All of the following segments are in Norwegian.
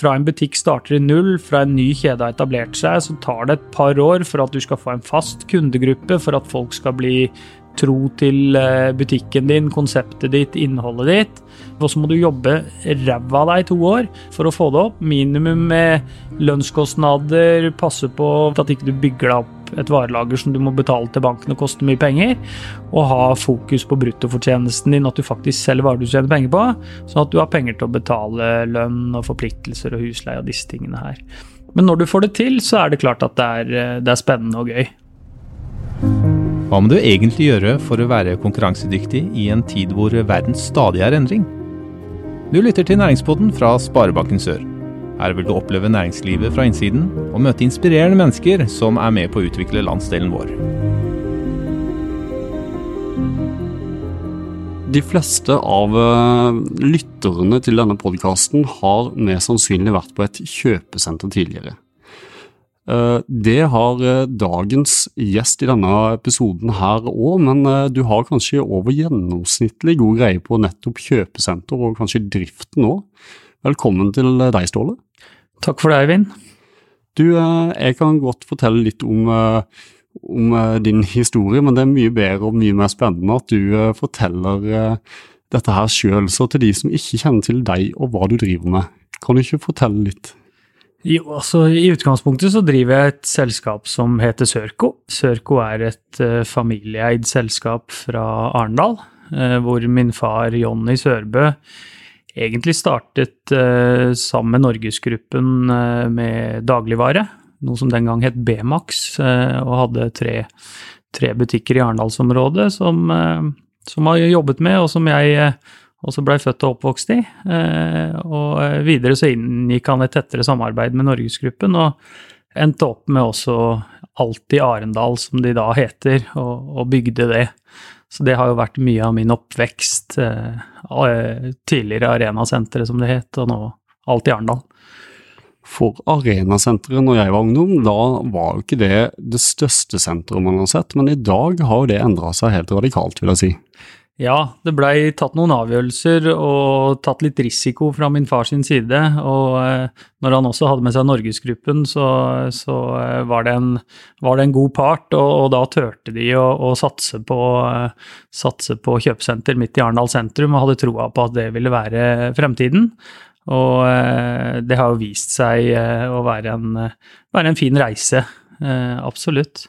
fra en butikk starter i null, fra en ny kjede har etablert seg, så tar det et par år for at du skal få en fast kundegruppe, for at folk skal bli tro til eh, butikken din, konseptet ditt, innholdet ditt. Og så må du jobbe ræva av deg i to år for å få det opp. Minimum med lønnskostnader, passe på at ikke du bygger deg opp et varelager som du må betale til banken og koster mye penger, og ha fokus på bruttofortjenesten din, at du faktisk selger varer du tjener penger på, sånn at du har penger til å betale lønn og forpliktelser og husleie og disse tingene her. Men når du får det til, så er det klart at det er, eh, det er spennende og gøy. Hva må du egentlig gjøre for å være konkurransedyktig i en tid hvor verden stadig er endring? Du lytter til Næringspodden fra Sparebanken Sør. Her vil du oppleve næringslivet fra innsiden og møte inspirerende mennesker som er med på å utvikle landsdelen vår. De fleste av eh, lytterne til denne podkasten har mest sannsynlig vært på et kjøpesenter tidligere. Eh, det har eh, dagens gjest i denne episoden her òg, men du har kanskje over gjennomsnittlig god greie på nettopp kjøpesenter og kanskje driften òg. Velkommen til deg, Ståle. Takk for det, Eivind. Du, jeg kan godt fortelle litt om, om din historie, men det er mye bedre og mye mer spennende at du forteller dette her sjøl. Så til de som ikke kjenner til deg og hva du driver med, kan du ikke fortelle litt? Jo, altså I utgangspunktet så driver jeg et selskap som heter Sørco. Sørco er et familieeid selskap fra Arendal, hvor min far Jonny Sørbø egentlig startet uh, sammen med Norgesgruppen med dagligvare, noe som den gang het Bmax, og hadde tre, tre, butikker i Arendalsområdet som, som har jobbet med, og som jeg og så ble født og oppvokst i. Eh, og eh, videre så inngikk han et tettere samarbeid med Norgesgruppen, og endte opp med også Alltid Arendal, som de da heter, og, bygde det. Så det har jo vært mye av min oppvekst. Eh, tidligere Arenasenteret, som det het, og nå alt i Arendal. For Arenasenteret når jeg var ungdom, da var jo ikke det det største senteret man har sett, men i dag har jo det endra seg helt radikalt, vil jeg si. Ja, det blei tatt noen avgjørelser og tatt litt risiko fra min far sin side. Og eh, når han også hadde med seg Norgesgruppen, så, så eh, var, det en, var, det en, god part. Og, og da turte de å, å satse, på, uh, satse, på, kjøpesenter midt i Arendal sentrum og hadde troa på at det ville være fremtiden. Og det har jo vist seg å være en, være en fin reise. absolutt.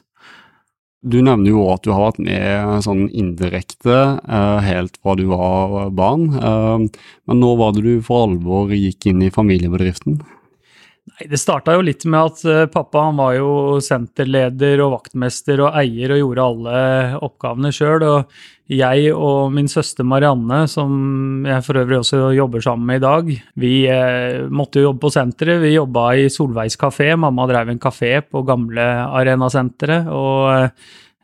Du nevner jo at du har vært med sånn indirekte eh, helt fra du var barn. Eh, men når var det du for alvor gikk inn i familiebedriften? Nei, Det starta jo litt med at eh, pappa han var jo senterleder og vaktmester og eier og gjorde alle oppgavene sjøl. Og jeg og min søster Marianne, som jeg for øvrig også jobber sammen med i dag, vi eh, måtte jo jobbe på senteret. Vi jobba i Solveigs kafé. Mamma drev en kafé på gamle Arenasenteret. Og eh,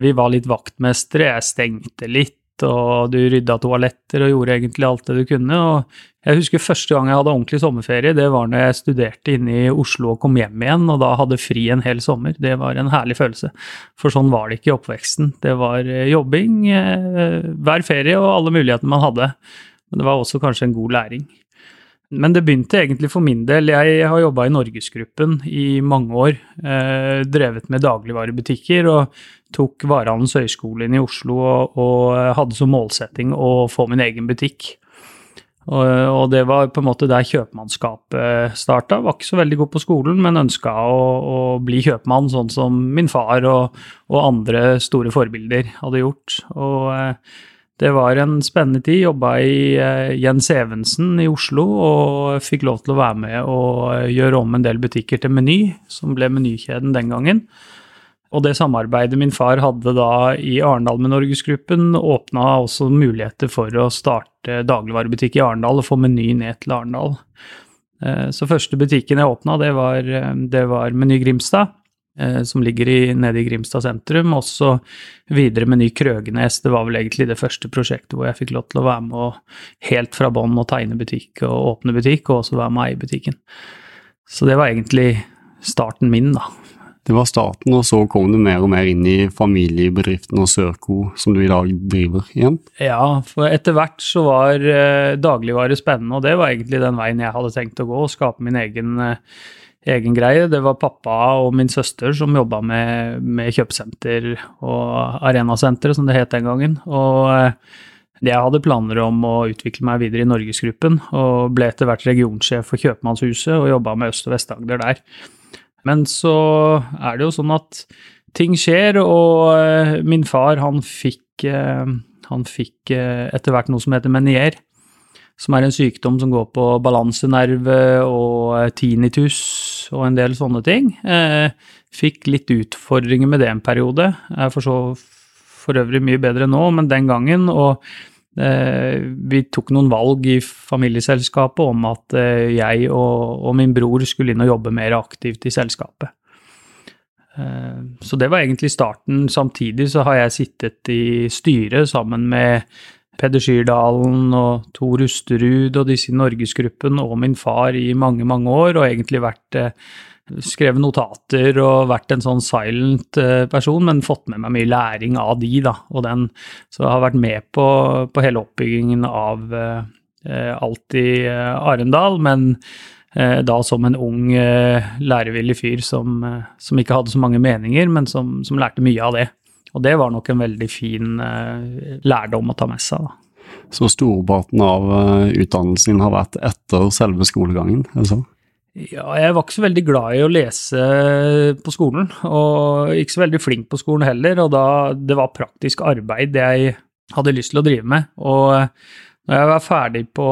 vi var litt vaktmestere. Jeg stengte litt og du rydda toaletter og gjorde egentlig alt det du kunne. Og jeg husker første gang jeg hadde ordentlig sommerferie, det var når jeg studerte inne i Oslo og kom hjem igjen, og da hadde fri en hel sommer. Det var en herlig følelse. For sånn var det ikke i oppveksten. Det var eh, jobbing eh, hver ferie og alle mulighetene man hadde. Men det var også kanskje en god læring. Men det begynte egentlig for min del. Jeg har jobba i Norgesgruppen i mange år. Eh, drevet med dagligvarebutikker og tok Varehandels høgskole inn i Oslo og, og, hadde som målsetting å få min egen butikk. Og, og, det var på en måte der kjøpmannskapet starta. Var ikke så veldig god på skolen, men ønska å, å bli kjøpmann, sånn som min far og, og andre store forbilder hadde gjort. Og eh, det var en spennende tid. Jobba i uh, Jens Evensen i Oslo og fikk lov til å være med og uh, gjøre om en del butikker til Meny, som ble menykjeden den gangen. Og det samarbeidet min far hadde da i Arendal med Norgesgruppen, åpna også muligheter for å starte dagligvarebutikk i Arendal og få Meny ned til Arendal. Uh, så første butikken jeg åpna, det var, var Meny Grimstad. Eh, som ligger i, nede i Grimstad sentrum. Også videre med ny Krøgenes. Det var vel egentlig det første prosjektet hvor jeg fikk lov til å være med og helt fra bånn og tegne butikk og åpne butikk, og også være med og eie butikken. Så det var egentlig starten min, da. Det var starten, og så kom du mer og mer inn i familiebedriften og Sørco, som du i dag driver igjen? Ja, for etter hvert så var eh, dagligvare spennende, og det var egentlig den veien jeg hadde tenkt å gå, og skape min egen, eh, egen greie. Det var pappa og min søster som jobba med, med kjøpesenter og arenasenter, som det het den gangen. og eh, jeg hadde planer om å utvikle meg videre i Norgesgruppen, og ble etter hvert regionsjef for Kjøpmannshuset og jobba med Øst- og Vest-Agder der. Men så er det jo sånn at ting skjer, og eh, min far han fikk, eh, han fikk etter hvert noe som heter menier, som er en sykdom som går på balansenerve og tinnitus og en del sånne ting. Fikk litt utfordringer med det en periode. Er for så for øvrig mye bedre nå, men den gangen. Og eh, vi tok noen valg i familieselskapet om at eh, jeg og, min bror skulle inn og jobbe mer aktivt i selskapet. Eh, så det var egentlig starten. Samtidig så har jeg sittet i styret sammen med Peder Skyrdalen og Tor Rusterud og disse i Norgesgruppen og min far i mange, mange år, og egentlig vært skrevet notater og vært en sånn silent eh, person, men fått med meg mye læring av de, da. Og den, så har vært med på, på hele oppbyggingen av eh, alt i eh, Arendal, men eh, da som en ung, eh, lærevillig fyr som, eh, som, ikke hadde så mange meninger, men som, som, lærte mye av det. Og det var nok en veldig fin lærdom å ta med seg, da. Så storparten av utdannelsen har vært etter selve skolegangen? Altså. Ja, jeg var ikke så veldig glad i å lese på skolen, og ikke så veldig flink på skolen heller, og da det var praktisk arbeid jeg hadde lyst til å drive med. Og når jeg var ferdig på,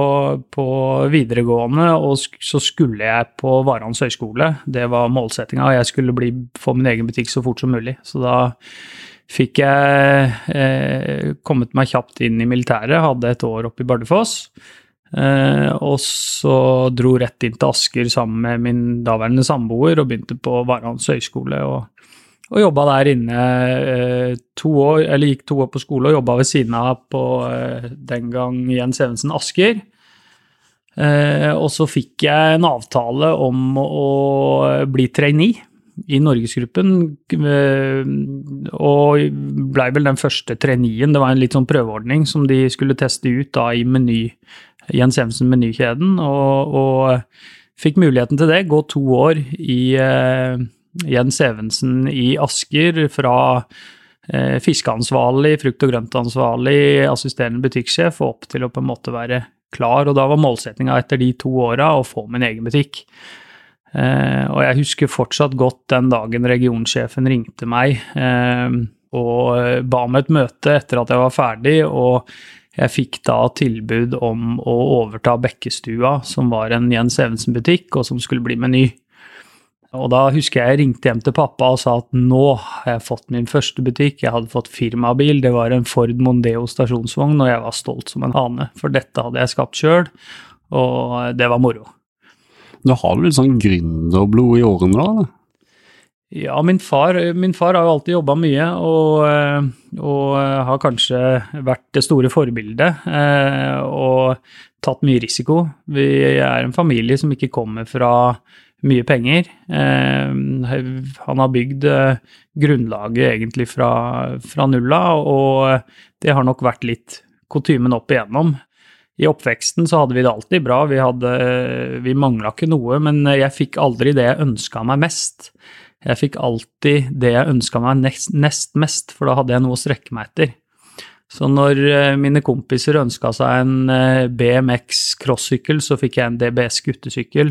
på videregående, og så skulle jeg på Varans høgskole, det var målsettinga, og jeg skulle bli, få min egen butikk så fort som mulig. Så da fikk jeg eh, kommet meg kjapt inn i militæret, hadde et år oppe i Bardufoss. Eh, og så dro rett inn til Asker sammen med min daværende samboer og begynte på Varans høgskole. Og, og jobba der inne eh, to år, eller gikk to år på skole og jobba ved siden av på eh, den gang Jens Evensen Asker. Eh, og så fikk jeg en avtale om å, å bli trainee i Norgesgruppen, eh, og blei vel den første traineen. Det var en litt sånn prøveordning som de skulle teste ut da i Meny Jens Evensen menykjeden, og, og fikk muligheten til det. Gå to år i uh, Jens Evensen i Asker fra uh, fiskeansvarlig, frukt- og grøntansvarlig, assisterende butikksjef og opp til å på en måte være klar. Og da var målsettinga etter de to åra å få min egen butikk. Uh, og jeg husker fortsatt godt den dagen regionsjefen ringte meg og ba om et møte etter at jeg var ferdig. og jeg fikk da tilbud om å overta Bekkestua, som var en Jens Evensen-butikk, og som skulle bli Meny. Og da husker jeg jeg ringte hjem til pappa og sa at nå har jeg fått min første butikk, jeg hadde fått firmabil, det var en Ford Mondeo stasjonsvogn, og jeg var stolt som en hane, for dette hadde jeg skapt sjøl, og det var moro. Du har litt sånn gründerblod i årene, da? Ja, min far, min far, har jo alltid jobba mye, og, eh, og, eh, har kanskje vært det store forbildet. Eh, og tatt mye risiko. Vi er en familie som ikke kommer fra mye penger. Han har bygd grunnlaget egentlig fra, fra nulla, og det har nok vært litt kutymen opp igjennom. I oppveksten så hadde vi det alltid bra, vi, hadde, vi mangla ikke noe, men jeg fikk aldri det jeg ønska meg mest. Jeg fikk alltid det jeg ønska meg nest, nest, mest, for da hadde jeg noe å strekke meg etter. Så når eh, mine kompiser ønska seg en eh, BMX crossykkel, så fikk jeg en DBS guttesykkel.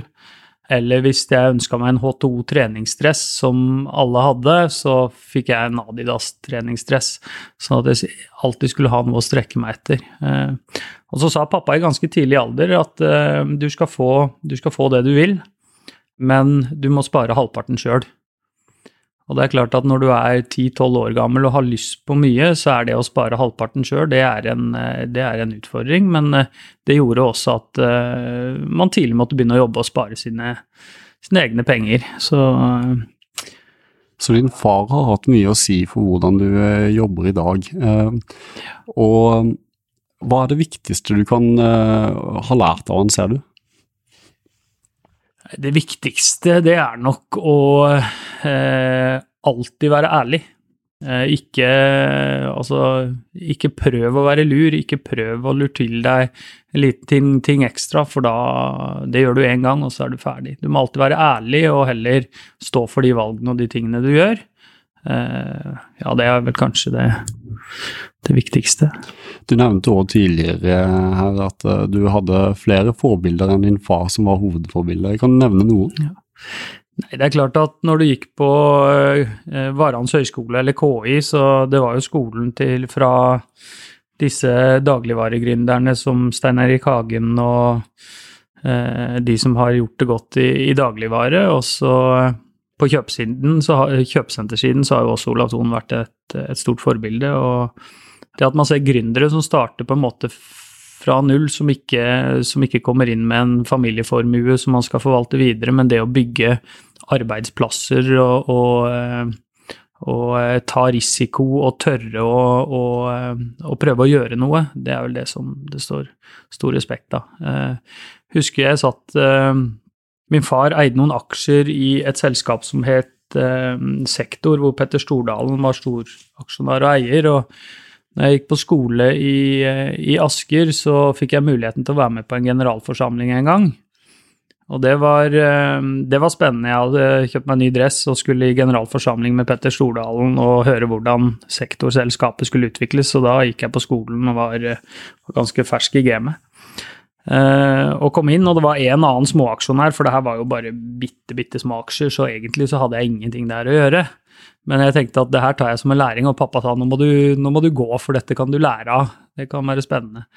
Eller hvis jeg ønska meg en H2 treningsdress, som alle hadde, så fikk jeg en Adidas treningsdress. Sånn at jeg alltid skulle ha noe å strekke meg etter. Eh, og så sa pappa i ganske tidlig alder at du skal få, du skal få det du vil, men du må spare halvparten sjøl. Og det er klart at når du er 10-12 år gammel og har lyst på mye, så er det å spare halvparten sjøl, det, eh, det, er en utfordring. Men eh, det gjorde også at uh, man tidlig måtte begynne å jobbe og spare sine, sine egne penger. Så så din far har hatt mye å si for hvordan du jobber i dag. og hva er det viktigste du kan ha lært av han, ser du? Det viktigste det er nok å eh, alltid være ærlig. Eh, ikke Altså, ikke prøv å være lur, ikke prøv å lure til deg en liten ting, ting ekstra, for da Det gjør du én gang, og så er du ferdig. Du må alltid være ærlig og heller stå for de valgene og de tingene du gjør. Eh, ja, det er vel kanskje det, det viktigste. Du nevnte også tidligere her at eh, du hadde flere forbilder enn din far som var hovedforbilder. Kan du nevne noen? Ja. Nei, Det er klart at når du gikk på eh, Varans høgskole, eller KI, så det var jo skolen til fra disse dagligvaregründerne som Stein Erik Hagen og eh, de som har gjort det godt i, i dagligvare. Og så på kjøpesiden, så har, kjøpesentersiden så har jo også Olav Thon vært et, et, stort forbilde. og det at man ser gründere som starter på en måte fra null, som ikke, som ikke kommer inn med en familieformue som man skal forvalte videre, men det å bygge arbeidsplasser og, og, eh, og eh, ta risiko og tørre å, og, og prøve å gjøre noe, det er vel det som det står stor respekt av. Husker jeg satt Min far eide noen aksjer i et selskap som het Sektor, hvor Petter Stordalen var storaksjonær og eier. og når jeg gikk på skole i, i, Asker, så fikk jeg muligheten til å være med på en generalforsamling en gang. Og det var, det var spennende. Jeg hadde kjøpt meg en ny dress og skulle i generalforsamling med Petter Stordalen og høre hvordan sektorselskapet skulle utvikles, og da gikk jeg på skolen og var, var ganske fersk i gamet. Uh, og kom inn, og det var en annen småaksjonær, for det her var jo bare bitte, bitte små aksjer, så egentlig så hadde jeg ingenting der å gjøre. Men jeg tenkte at det her tar jeg som en læring, og pappa sa nå må du, nå må du gå, for dette kan du lære av. Det kan være spennende.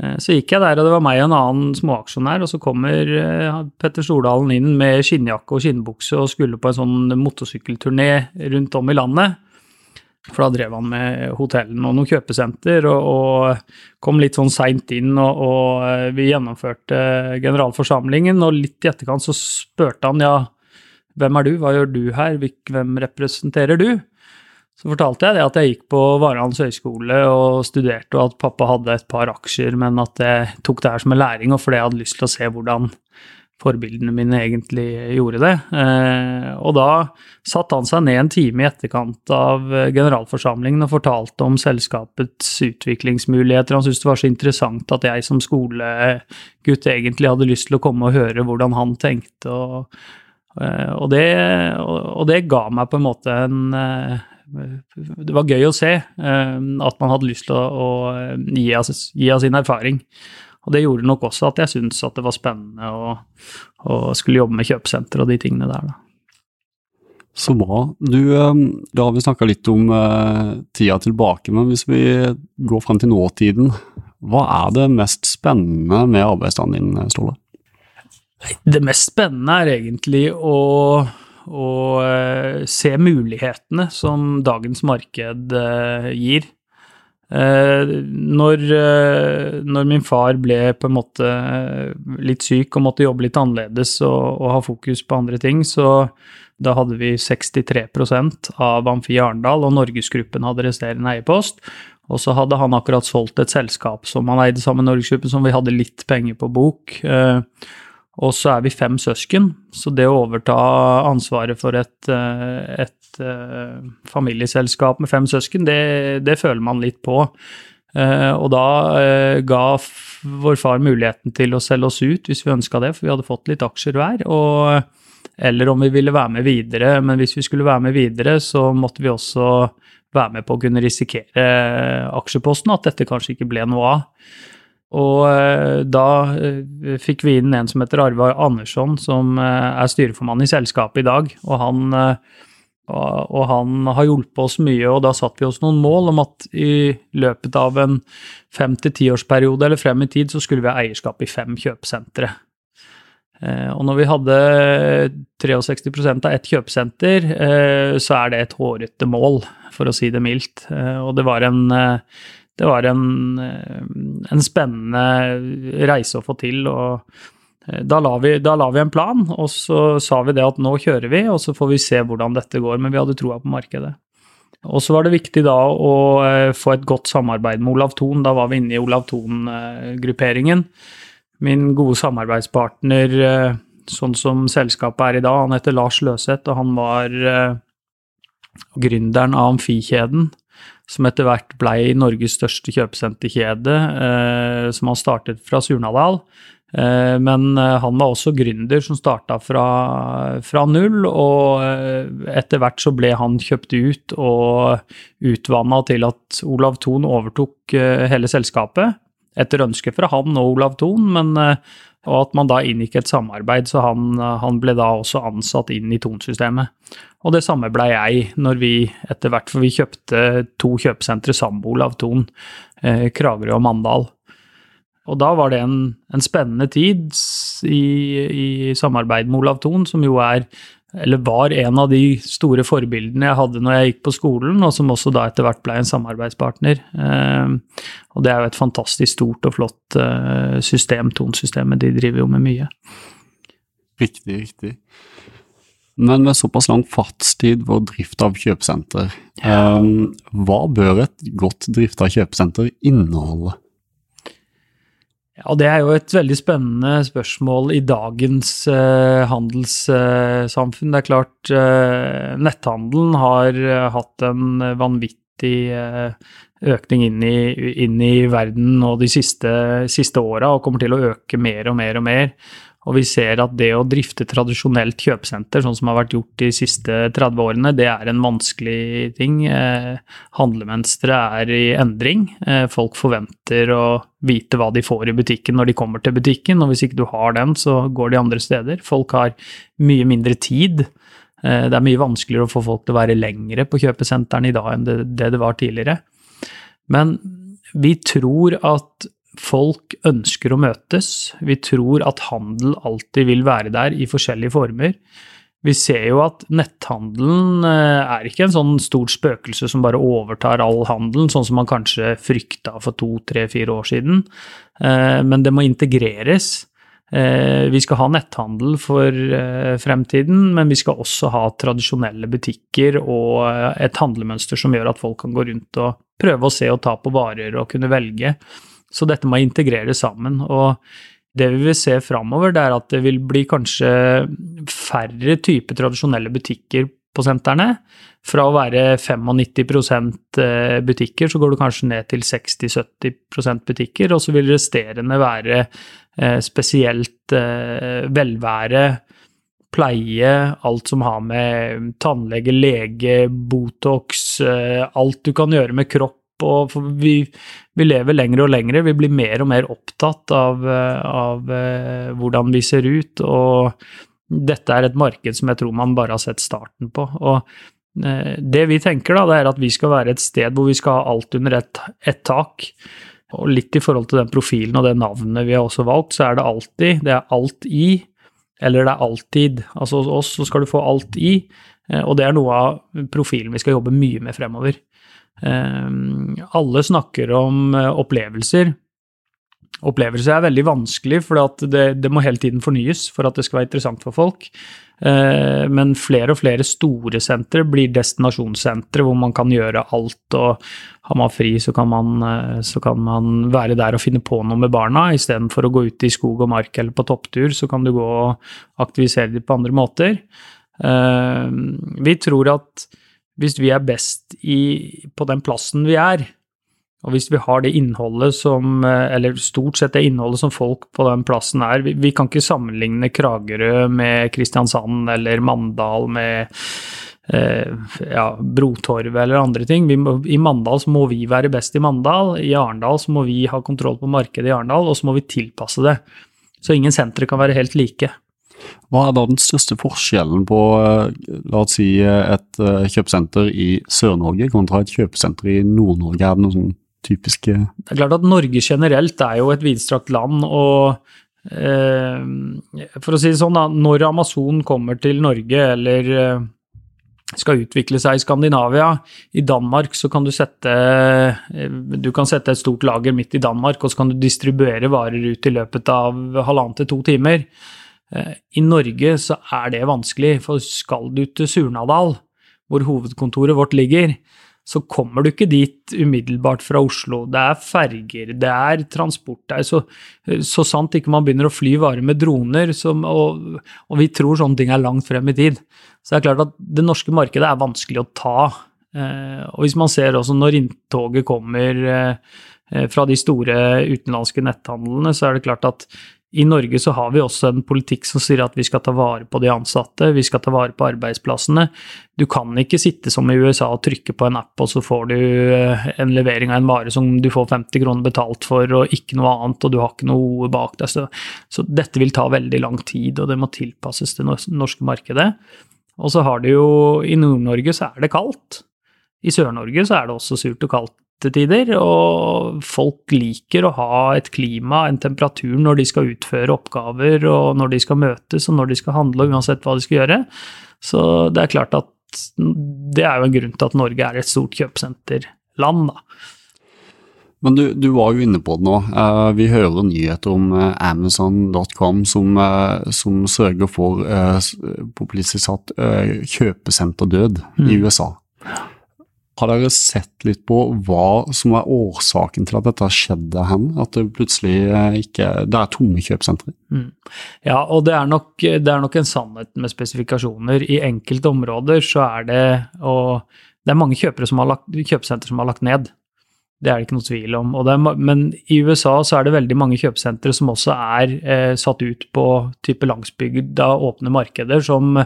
Uh, så gikk jeg der, og det var meg og en annen småaksjonær, og så kommer uh, Petter Stordalen inn med skinnjakke og skinnbukse og skulle på en sånn motorsykkelturné rundt om i landet. For da drev han med hotellene og noen kjøpesenter, og, og kom litt sånn seint inn. Og, og, vi gjennomførte generalforsamlingen, og litt i etterkant så spurte han ja, hvem er du, hva gjør du her, hvem representerer du? Så fortalte jeg det at jeg gikk på Varans høgskole og studerte, og at pappa hadde et par aksjer, men at jeg tok det her som en læring, og fordi jeg hadde lyst til å se hvordan forbildene mine egentlig gjorde det. Eh, og da satte han seg ned en time i etterkant av generalforsamlingen og fortalte om selskapets utviklingsmuligheter. Han syntes det var så interessant at jeg som skolegutt egentlig hadde lyst til å komme og høre hvordan han tenkte. Og, eh, og, det, og det, ga meg på en måte en eh, det var gøy å se at man hadde lyst til å, gi av sin erfaring. Og det gjorde nok også at jeg syntes at det var spennende å, å skulle jobbe med kjøpesenter og de tingene der, da. Så bra. Du, eh, da har vi snakka litt om uh, tida tilbake, men hvis vi går frem til nåtiden, hva er det mest spennende med arbeidsdagen din, Ståle? Det mest spennende er egentlig å, å se mulighetene som dagens marked gir. Eh, når, eh, når, min far ble på en måte eh, litt syk og måtte jobbe litt annerledes og, og ha fokus på andre ting, så da hadde vi 63% av Amfi Arendal, og Norgesgruppen hadde resterende eierpost. Og så hadde han akkurat solgt et selskap som han eide sammen med Norgesgruppen, som vi hadde litt penger på bok. Og så er vi fem søsken, så det å overta ansvaret for et, eh, et uh, familieselskap med fem søsken, det, det, føler man litt på. Uh, og da ga vår far muligheten til å selge oss ut hvis vi ønska det, for vi hadde fått litt aksjer hver. Og, eller om vi ville være med videre, men hvis vi skulle være med videre, så måtte vi også være med på å kunne risikere aksjeposten, at dette kanskje ikke ble noe av. Og eh, da eh, fikk vi inn en som heter Arve Andersson, som eh, er styreformann i selskapet i dag. Og han, og han har hjulpet oss mye, og da satte vi oss noen mål om at i løpet av en fem til tiårsperiode eller frem i tid så skulle vi ha eierskap i fem kjøpesentre. Og når vi hadde 63% av ett kjøpesenter, så er det et hårete mål, for å si det mildt. Og det var en det var en, eh, en, spennende reise å få til. og eh, da la, vi, da la, vi, en plan, og så sa vi det at nå kjører vi, og så får vi se hvordan dette går. Men vi hadde troa på markedet. Og så var det viktig da å eh, få et godt samarbeid med Olav Thon. Da var vi inne i Olav Thon-grupperingen. Min gode samarbeidspartner sånn som selskapet er i dag. Han heter Lars Løseth, og han var gründeren av Amfikjeden, som etter hvert ble Norges største kjøpesenterkjede, eh, som han startet fra Surnadal. Eh, men eh, han var også gründer som starta fra, fra, null, og etter hvert så ble han kjøpt ut og utvanna til at Olav Thon overtok hele selskapet. Etter ønske fra han og Olav Thon, men og at man da inngikk et samarbeid, så han, han ble da også ansatt inn i Tonsystemet. Og det samme blei jeg, når vi etter hvert, for vi kjøpte to kjøpesentre sammen av Ton, eh, Kragerø og Mandal. Og da var det en, en spennende tid i, i, samarbeid med Olav Thon, som jo er, eller var en av de store forbildene jeg hadde når jeg gikk på skolen, og som også da etter hvert ble en samarbeidspartner. Eh, og det er jo et fantastisk stort og flott eh, system, Thon-systemet. De driver jo med mye. Riktig, riktig. Men med såpass lang fartstid for drift av kjøpesenter, ja. um, hva bør et godt drifta kjøpesenter inneholde? Ja, Det er jo et veldig spennende spørsmål i dagens eh, handelssamfunn. Eh, det er klart eh, netthandelen har hatt en vanvittig økning inn i, inn i, verden nå de siste, siste åra, og kommer til å øke mer og mer og mer. Og vi ser at det å drifte tradisjonelt kjøpesenter, sånn som har vært gjort de siste 30 årene, det er en vanskelig ting. Eh, handlemønsteret er i endring. Eh, folk forventer å vite hva de får i butikken når de kommer til butikken, og hvis ikke du har den, så går de andre steder. Folk har mye mindre tid. Eh, det er mye vanskeligere å få folk til å være lengre på kjøpesentrene i dag enn det det var tidligere. Men vi tror at folk ønsker å møtes. Vi tror at handel alltid vil være der i forskjellige former. Vi ser jo at netthandelen eh, er ikke en sånn stort spøkelse som bare overtar all handelen, sånn som man kanskje frykta for to, tre, fire år siden. Eh, men det må integreres. Eh, vi skal ha netthandel for fremtiden, men vi skal også ha tradisjonelle butikker og et handlemønster som gjør at folk kan gå rundt og prøve å se og ta på varer og kunne velge. Så dette må integreres sammen. og det vi vil se framover, er at det vil bli kanskje færre typer tradisjonelle butikker på sentrene. Fra å være 95 eh, butikker, så går du kanskje ned til 60-70% butikker. Og så vil resterende være eh, spesielt eh, velvære, pleie, alt som har med tannlege, lege, Botox, alt du kan gjøre med kropp og vi, vi, lever lenger og lenger. Vi blir mer og mer opptatt av, av uh, hvordan vi ser ut, og dette er et marked som jeg tror man bare har sett starten på. Og uh, det vi tenker, da, det er at vi skal være et sted hvor vi skal ha alt under ett et tak. Og litt i forhold til den profilen og det navnet vi har også valgt, så er det alltid, det er alt i, eller det er alltid. Altså hos oss så skal du få alt i, eh, og det er noe av profilen vi skal jobbe mye med fremover. Ehm, alle snakker om eh, opplevelser. Opplevelser er veldig vanskelig, for det, det, må hele tiden fornyes for at det skal være interessant for folk. Ehm, men flere og flere store sentre blir destinasjonssentre hvor man kan gjøre alt. og Har man fri, så kan man, eh, så kan man være der og finne på noe med barna. Istedenfor å gå ut i skog og mark eller på topptur, så kan du gå og aktivisere dem på andre måter. Ehm, vi tror at hvis vi er best i, på den plassen vi er, og hvis vi har det innholdet som Eller stort sett det innholdet som folk på den plassen er Vi, vi kan ikke sammenligne Kragerø med Kristiansand eller Mandal med eh, ja, Brotorvet eller andre ting. Må, I Mandal så må vi være best i Mandal. I Arendal så må vi ha kontroll på markedet i Arendal, og så må vi tilpasse det. Så ingen sentre kan være helt like. Hva er da den største forskjellen på eh, la oss si, et eh, kjøpesenter i Sør-Norge kontra et kjøpesenter i Nord-Norge? Er det noen sånn typiske Det er klart at Norge generelt er jo et vidstrakt land, og eh, for å si det sånn, da, når Amazon kommer til Norge, eller eh, skal utvikle seg i Skandinavia. I Danmark så kan du sette du kan sette et stort lager midt i Danmark, og så kan du distribuere varer ut i løpet av halvannen til to timer. Eh, I Norge så er det vanskelig, for skal du til Surnadal, hvor hovedkontoret vårt ligger, så kommer du ikke dit umiddelbart fra Oslo. Det er ferger, det er transport. Det er så, så sant ikke man begynner å fly varer med droner, som, og, og, vi tror sånne ting er langt frem i tid. Så det er klart at det norske markedet er vanskelig å ta. Eh, og hvis man ser også når inntoget kommer eh, fra de store utenlandske netthandlene, så er det klart at i Norge så har vi også en politikk som sier at vi skal ta vare på de ansatte, vi skal ta vare på arbeidsplassene. Du kan ikke sitte som i USA og trykke på en app, og så får du eh, en levering av en vare som du får 50 kroner betalt for, og ikke noe annet, og du har ikke noe bak deg. Så, så dette vil ta veldig lang tid, og det må tilpasses det norske markedet. Og så har det jo I Nord-Norge så er det kaldt. I Sør-Norge så er det også surt og kaldt til tider, og folk liker å ha et klima, en temperatur, når de skal utføre oppgaver, og når de skal møtes, og når de skal handle, uansett hva de skal gjøre. Så det er klart at det er jo en grunn til at Norge er et stort kjøpesenterland, da. Men du, du, var jo inne på det nå. Uh, vi hører nyheter om uh, Amazon.com som, uh, som, sørger for uh, populistisk satt kjøpesenterdød mm. i USA. Har dere sett litt på hva som er årsaken til at dette skjedde hen? At det plutselig eh, ikke Det er tomme kjøpesentre? Mm. Ja, og det er, nok, det er, nok, en sannhet med spesifikasjoner. I enkelte områder så er det og Det er mange som kjøpesentre som har lagt ned. Det er det ikke noe tvil om. Er, men i USA så er det veldig mange kjøpesentre som også er eh, satt ut på type landsbygda, åpne markeder som,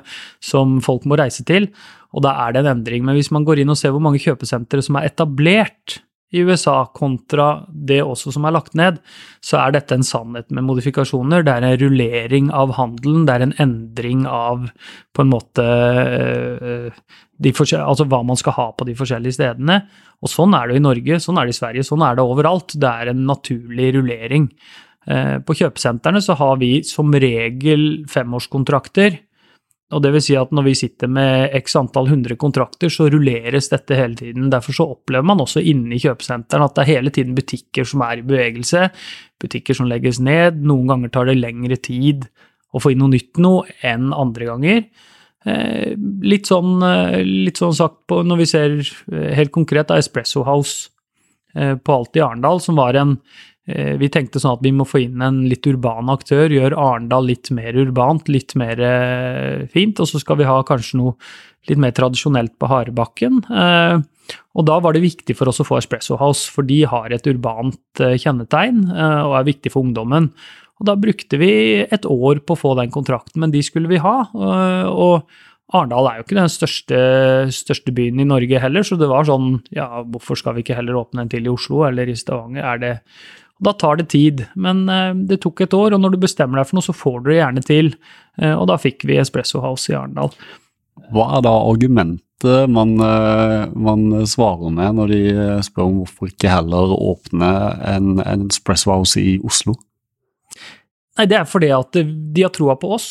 som folk må reise til og da er det en endring. Men hvis man går inn og ser hvor mange kjøpesentre som er etablert i USA kontra det også som er lagt ned, så er dette en sannhet med modifikasjoner. Det er en rullering av handelen, det er en endring av på en måte øh, altså hva man skal ha på de forskjellige stedene. Og sånn er det i Norge, sånn er det i Sverige, sånn er det overalt. Det er en naturlig rullering. Eh, på kjøpesentrene så har vi som regel femårskontrakter og det vil si at når vi sitter med x antall hundre kontrakter, så rulleres dette hele tiden. Derfor så opplever man også inne i kjøpesentrene at det er hele tiden butikker som er i bevegelse, butikker som legges ned. Noen ganger tar det lengre tid å få inn noe nytt noe enn andre ganger. Eh, litt sånn, eh, litt sånn sagt på, når vi ser eh, helt konkret da Espresso House på Alt i Arendal, som var en vi tenkte sånn at vi må få inn en litt urban aktør, gjøre Arendal litt mer urbant, litt mer eh, fint, og så skal vi ha kanskje noe litt mer tradisjonelt på Harebakken. Eh, og da var det viktig for oss å få Espresso House, for de har et urbant kjennetegn og er viktig for ungdommen. Og da brukte vi et år på å få den kontrakten, men de skulle vi ha. og Arendal er jo ikke den største, største, byen i Norge heller, så det var sånn ja, hvorfor skal vi ikke heller åpne en til i Oslo eller i Stavanger? Er det da tar det tid, men eh, det tok et år, og når du bestemmer deg for noe, så får du det gjerne til. Eh, og da fikk vi Espresso House i Arendal. Hva er da argumentet man, eh, man, svarer med når de spør om hvorfor ikke heller åpne en, en Espresso House i Oslo? Nei, Det er fordi at de har troa på oss.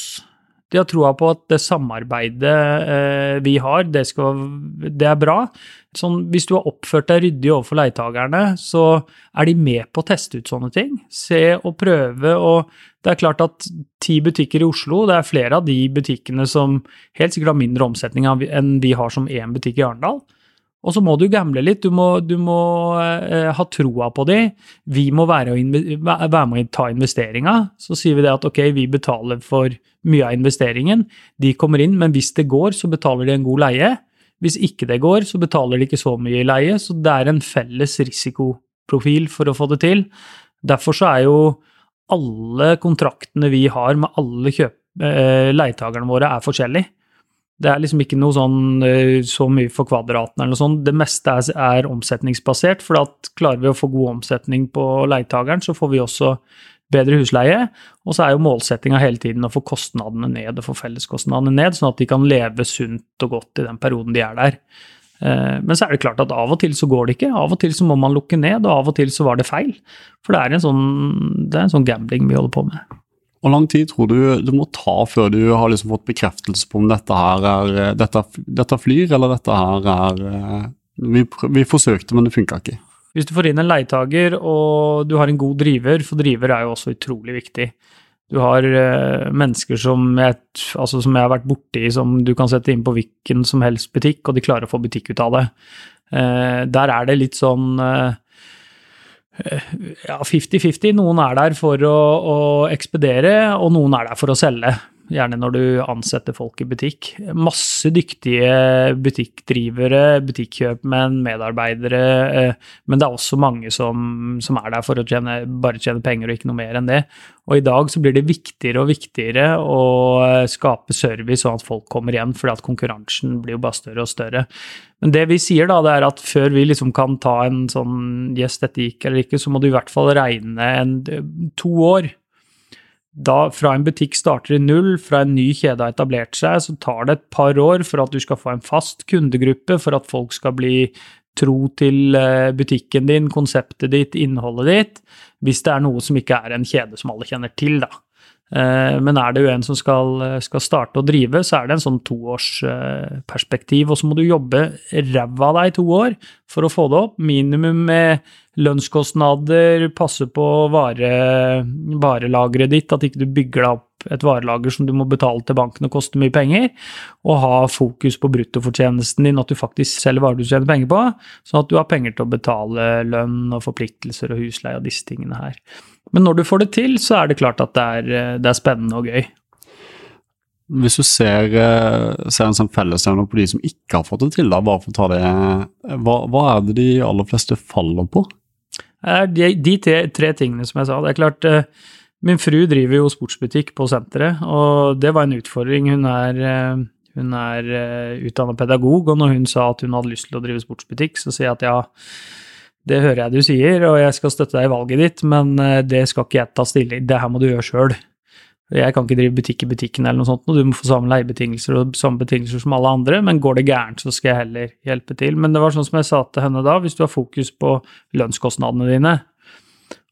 De har troa på at det samarbeidet eh, vi har, det, skal, det er bra. Sånn, hvis du har oppført deg ryddig overfor leietakerne, så er de med på å teste ut sånne ting. Se og prøve. og Det er klart at ti butikker i Oslo, det er flere av de butikkene som helt sikkert har mindre omsetning enn vi har som én butikk i Arendal. Og så må du gamble litt, du må, du må eh, ha troa på de. Vi må være, være med å ta investeringa. Så sier vi det at ok, vi betaler for mye av investeringen. De kommer inn, men hvis det går, så betaler de en god leie. Hvis ikke det går, så betaler de ikke så mye i leie. Så det er en felles risikoprofil for å få det til. Derfor så er jo alle kontraktene vi har med alle kjøp, eh, leietakerne våre, er forskjellige. Det er liksom ikke noe sånn eh, så mye for kvadraten eller noe sånt. Det meste er, er omsetningsbasert, for at klarer vi å få god omsetning på leietageren, så får vi også bedre husleie. Og så er jo målsettinga hele tiden å få kostnadene ned og få felleskostnadene ned, sånn at de kan leve sunt og godt i den perioden de er der. Eh, men så er det klart at av og til så går det ikke. Av og til så må man lukke ned, og av og til så var det feil. For det er en sånn, det er en sånn gambling vi holder på med. Hvor lang tid tror du det må ta før du har liksom fått bekreftelse på om dette her er dette, dette flyr, eller dette her er eh, Vi, vi forsøkte, men det funka ikke. Hvis du får inn en leietager og du har en god driver, for driver er jo også utrolig viktig. Du har uh, mennesker som jeg, altså som jeg har vært borti, som du kan sette inn på hvilken som helst butikk, og de klarer å få butikk ut av det. Uh, der er det litt sånn uh, ja, 50-50. Noen er der for å, å, ekspedere, og noen er der for å selge gjerne når du ansetter folk i butikk. Masse dyktige butikkdrivere, butikkjøpmenn, medarbeidere, eh, men det er også mange som, som er der for å tjene, bare tjene penger og ikke noe mer enn det. Og i dag så blir det viktigere og viktigere å eh, skape service sånn at folk kommer igjen, fordi at konkurransen blir jo bare større og større. Men det vi sier da, det er at før vi liksom kan ta en sånn yes, dette gikk eller ikke, så må du i hvert fall regne en, to år da fra en butikk starter i null, fra en ny kjede har etablert seg, så tar det et par år for at du skal få en fast kundegruppe, for at folk skal bli tro til eh, butikken din, konseptet ditt, innholdet ditt, hvis det er noe som ikke er en kjede som alle kjenner til, da. Eh, men er det jo en som skal, skal, starte å drive, så er det en sånn toårsperspektiv. Og så må du jobbe ræva av deg i to år for å få det opp. Minimum med lønnskostnader, passe på vare, varelageret ditt, at ikke du bygger deg opp et varelager som du må betale til banken og koster mye penger, og ha fokus på bruttofortjenesten din, at du faktisk selger varer du tjener penger på, sånn at du har penger til å betale lønn og forpliktelser og husleie og disse tingene her. Men når du får det til, så er det klart at det er, det er spennende og gøy. Hvis du ser, eh, ser en sånn fellesnevner på de som ikke har fått det til, da, bare for å ta det, hva, hva er det de aller fleste faller på? De, de tre, tre, tingene som jeg sa. Det er klart, eh, min fru driver jo sportsbutikk på senteret, og det var en utfordring. Hun er, eh, hun er utdannet pedagog, og når hun sa at hun hadde lyst til å drive sportsbutikk, så sier jeg at ja, det hører jeg du sier, og jeg skal støtte deg i valget ditt, men eh, det skal ikke jeg ta stilling Det her må du gjøre sjøl. Jeg kan ikke drive butikk i butikken eller noe sånt, og du må få samme leiebetingelser og samme betingelser som alle andre, men går det gærent, så skal jeg heller hjelpe til. Men det var sånn som jeg sa til henne da, hvis du har fokus på lønnskostnadene dine,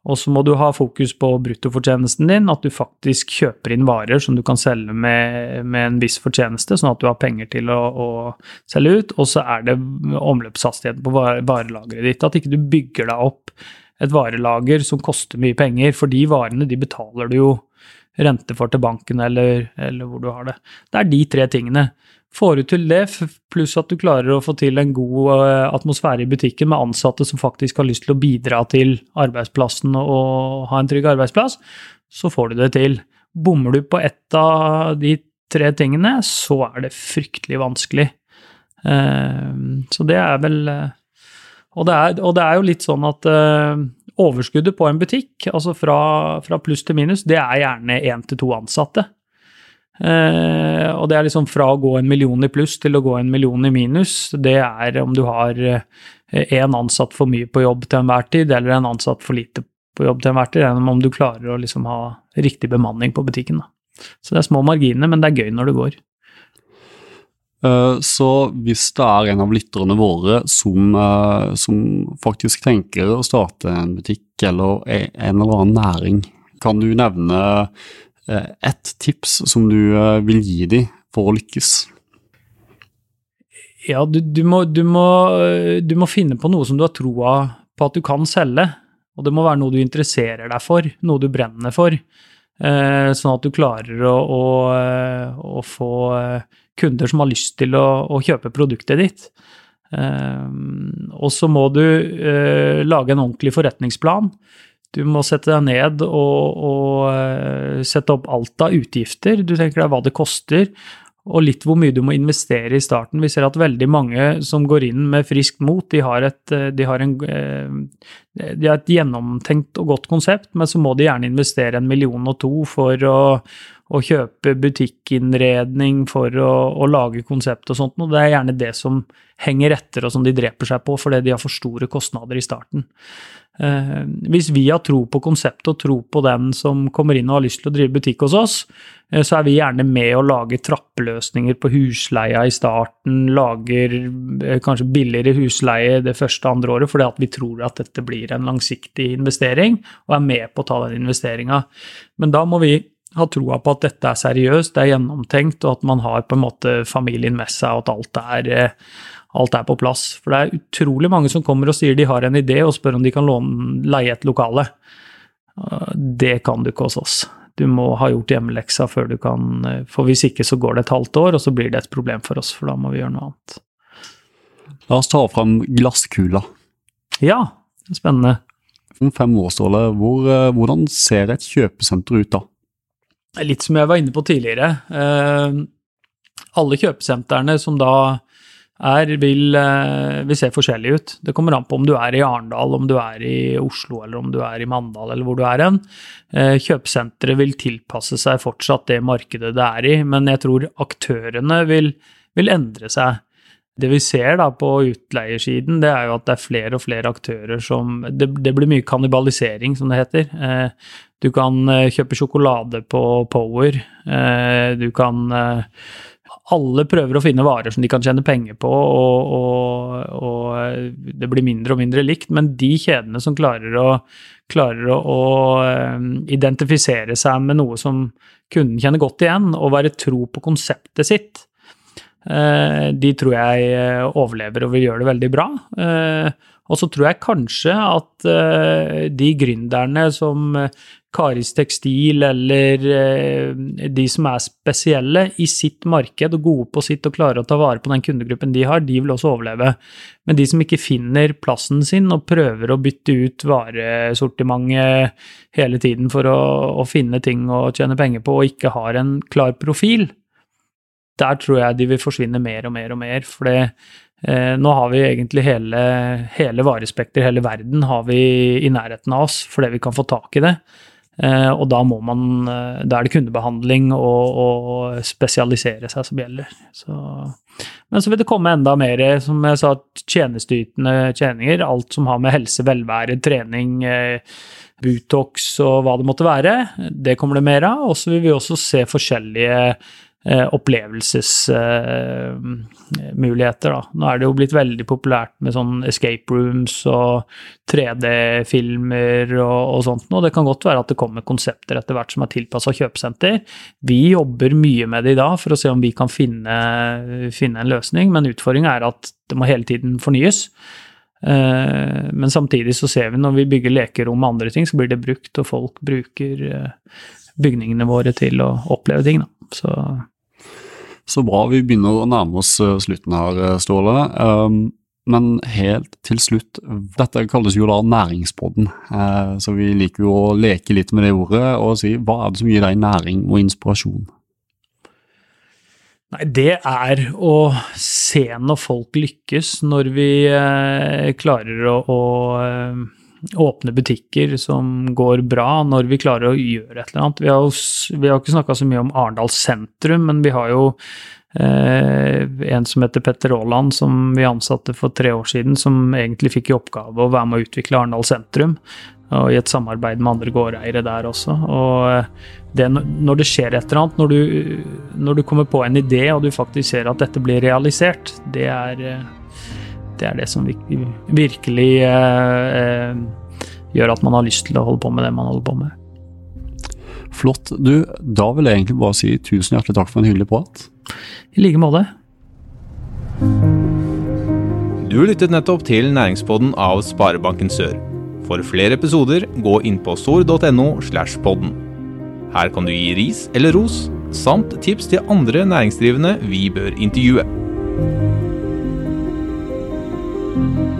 og så må du ha fokus på bruttofortjenesten din, at du faktisk kjøper inn varer som du kan selge med, med en viss fortjeneste, sånn at du har penger til å, å selge ut. Og så er det omløpshastigheten på varelageret ditt, at ikke du bygger deg opp et varelager som koster mye penger, for de varene de betaler du jo rente for til banken eller, eller hvor du har det. Det er de tre tingene. Får du til det, pluss at du klarer å få til en god eh, atmosfære i butikken med ansatte som faktisk har lyst til å bidra til arbeidsplassen og ha en trygg arbeidsplass, så får du det til. Bommer du på ett av de tre tingene, så er det fryktelig vanskelig. Eh, så det er vel eh, og det er, og det er jo litt sånn at overskuddet på en butikk, altså fra, fra pluss til minus, det er gjerne én til to ansatte. Uh, og det er liksom fra å gå en million i pluss til å gå en million i minus. Det er om du har én uh, ansatt for mye på jobb til enhver tid, eller en ansatt for lite på jobb til enhver tid, enn om du klarer å liksom ha riktig bemanning på butikken. Da. Så det er små marginer, men det er gøy når det går. Uh, så hvis det er en av lytterne våre som, som faktisk tenker å starte en butikk eller en eller annen næring, kan du nevne Eh, ett tips som du eh, vil gi dem for å lykkes? Ja, du, du, må, du, må, eh, du, må, finne på noe som du har troa på at du kan selge. Og det må være noe du interesserer deg for, noe du brenner for. sånn at du klarer å, å, å, få kunder som har lyst til å, å kjøpe produktet ditt. og så må du lage en ordentlig forretningsplan. Du må sette deg ned og, og uh, sette opp alt av utgifter. Du tenker deg hva det koster, og litt hvor mye du må investere i starten. Vi ser at veldig mange som går inn med friskt mot, de har et, eh, de har en, uh, de har et gjennomtenkt og godt konsept, men så må de gjerne investere en million og to for å, å kjøpe butikkinnredning, for å, å, lage konsept og sånt. Og det er gjerne det som henger etter, og som de dreper seg på, fordi de har for store kostnader i starten. Eh, hvis vi har tro på konseptet og tro på den som kommer inn og har lyst til å drive butikk hos oss, eh, så er vi gjerne med å lage trappeløsninger på husleia i starten, lager eh, kanskje billigere husleie det første andre året fordi at vi tror at dette blir en langsiktig investering, og er med på å ta den investeringa. Men da må vi ha troa på at dette er seriøst, det er gjennomtenkt, og at man har på en måte familien med seg, og at alt er alt er på plass. For det er utrolig mange som kommer og sier de har en idé, og spør om de kan låne, leie et lokale. Det kan du ikke hos oss. Du må ha gjort hjemmeleksa før du kan For hvis ikke så går det et halvt år, og så blir det et problem for oss, for da må vi gjøre noe annet. La oss ta fram glasskula. Ja, spennende. Om fem år, Ståle, hvor, hvordan ser et kjøpesenter ut da? Litt som jeg var inne på tidligere. Eh, alle kjøpesentrene som da er, vil, eh, vil, se forskjellige ut. Det kommer an på om du er i Arendal, om du er i Oslo eller om du er i Mandal eller hvor du er hen. Eh, kjøpesenteret vil tilpasse seg fortsatt det markedet det er i, men jeg tror aktørene vil, vil endre seg. Det vi ser da på utleiersiden, det er jo at det er flere og flere aktører som Det, det blir mye kannibalisering, som det heter. Eh, du kan kjøpe sjokolade på Power. Du kan alle prøver å finne varer som de kan tjene penger på, og, og, og, det blir mindre og mindre likt. Men de kjedene som klarer å, klarer å, å eh, identifisere seg med noe som kunden kjenner godt igjen, og være tro på konseptet sitt, eh, de tror jeg eh, overlever og vil gjøre det veldig bra. Og så tror jeg kanskje at de gründerne som Karis Tekstil eller eh, de som er spesielle i sitt marked og gode på sitt og klarer å ta vare på den kundegruppen de har, de vil også overleve. Men de som ikke finner plassen sin og prøver å bytte ut varesortimentet hele tiden for å, å finne ting å tjene penger på og ikke har en klar profil, der tror jeg de vil forsvinne mer og mer og mer. For eh, nå har vi egentlig hele, hele varespekter, hele verden, har vi i nærheten av oss fordi vi kan få tak i det. Eh, og da må man eh, Da er det kundebehandling og, og spesialisere seg som gjelder. Så, men så vil det komme enda mer, som jeg sa, tjenesteytende tjeninger. Alt som har med helse, velvære, trening, eh, Butox og hva det måtte være. Det kommer det mer av. Og så vil vi også se forskjellige Eh, opplevelsesmuligheter. da. Nå er det jo blitt veldig populært med sånn escape rooms og 3D-filmer og, og, sånt, noe. det kan godt være at det kommer konsepter etter hvert som er tilpassa kjøpesenter. Vi jobber mye med det i dag for å se om vi kan finne, finne en løsning, men utfordringa er at det må hele tiden fornyes. Eh, men samtidig så ser vi når vi bygger lekerom og andre ting, så blir det brukt, og folk bruker eh, bygningene våre til å oppleve ting. Da. Så så bra. Vi begynner å nærme oss eh, slutten her, eh, Ståle. Um, men helt til slutt, dette kalles jo da næringspodden, uh, så vi liker jo å leke litt med det ordet og si hva er det som gir deg næring og inspirasjon? Nei, det er å se når folk lykkes, når vi klarer å, å åpne butikker som går bra, når vi klarer å gjøre et eller annet. Vi har, jo, vi har ikke snakka så mye om Arendal sentrum, men vi har jo eh, en som heter Petter Aaland, som vi ansatte for tre år siden, som egentlig fikk i oppgave å være med å utvikle Arendal sentrum. Og i et samarbeid med andre gårdeiere der også. Og eh, det, når det skjer et eller annet, når du, når du kommer på en idé og du faktisk ser at dette blir realisert, det er eh, det er det som virkelig eh, eh, gjør at man har lyst til å holde på med det man holder på med. Flott. Du, da vil jeg egentlig bare si tusen hjertelig takk for en hyggelig prat. I like måte. Du lyttet nettopp til næringspodden av Sparebanken Sør. For flere episoder, gå inn på sor.no slash podden. Her kan du gi ris eller ros, samt tips til andre næringsdrivende vi bør intervjue. Thank you.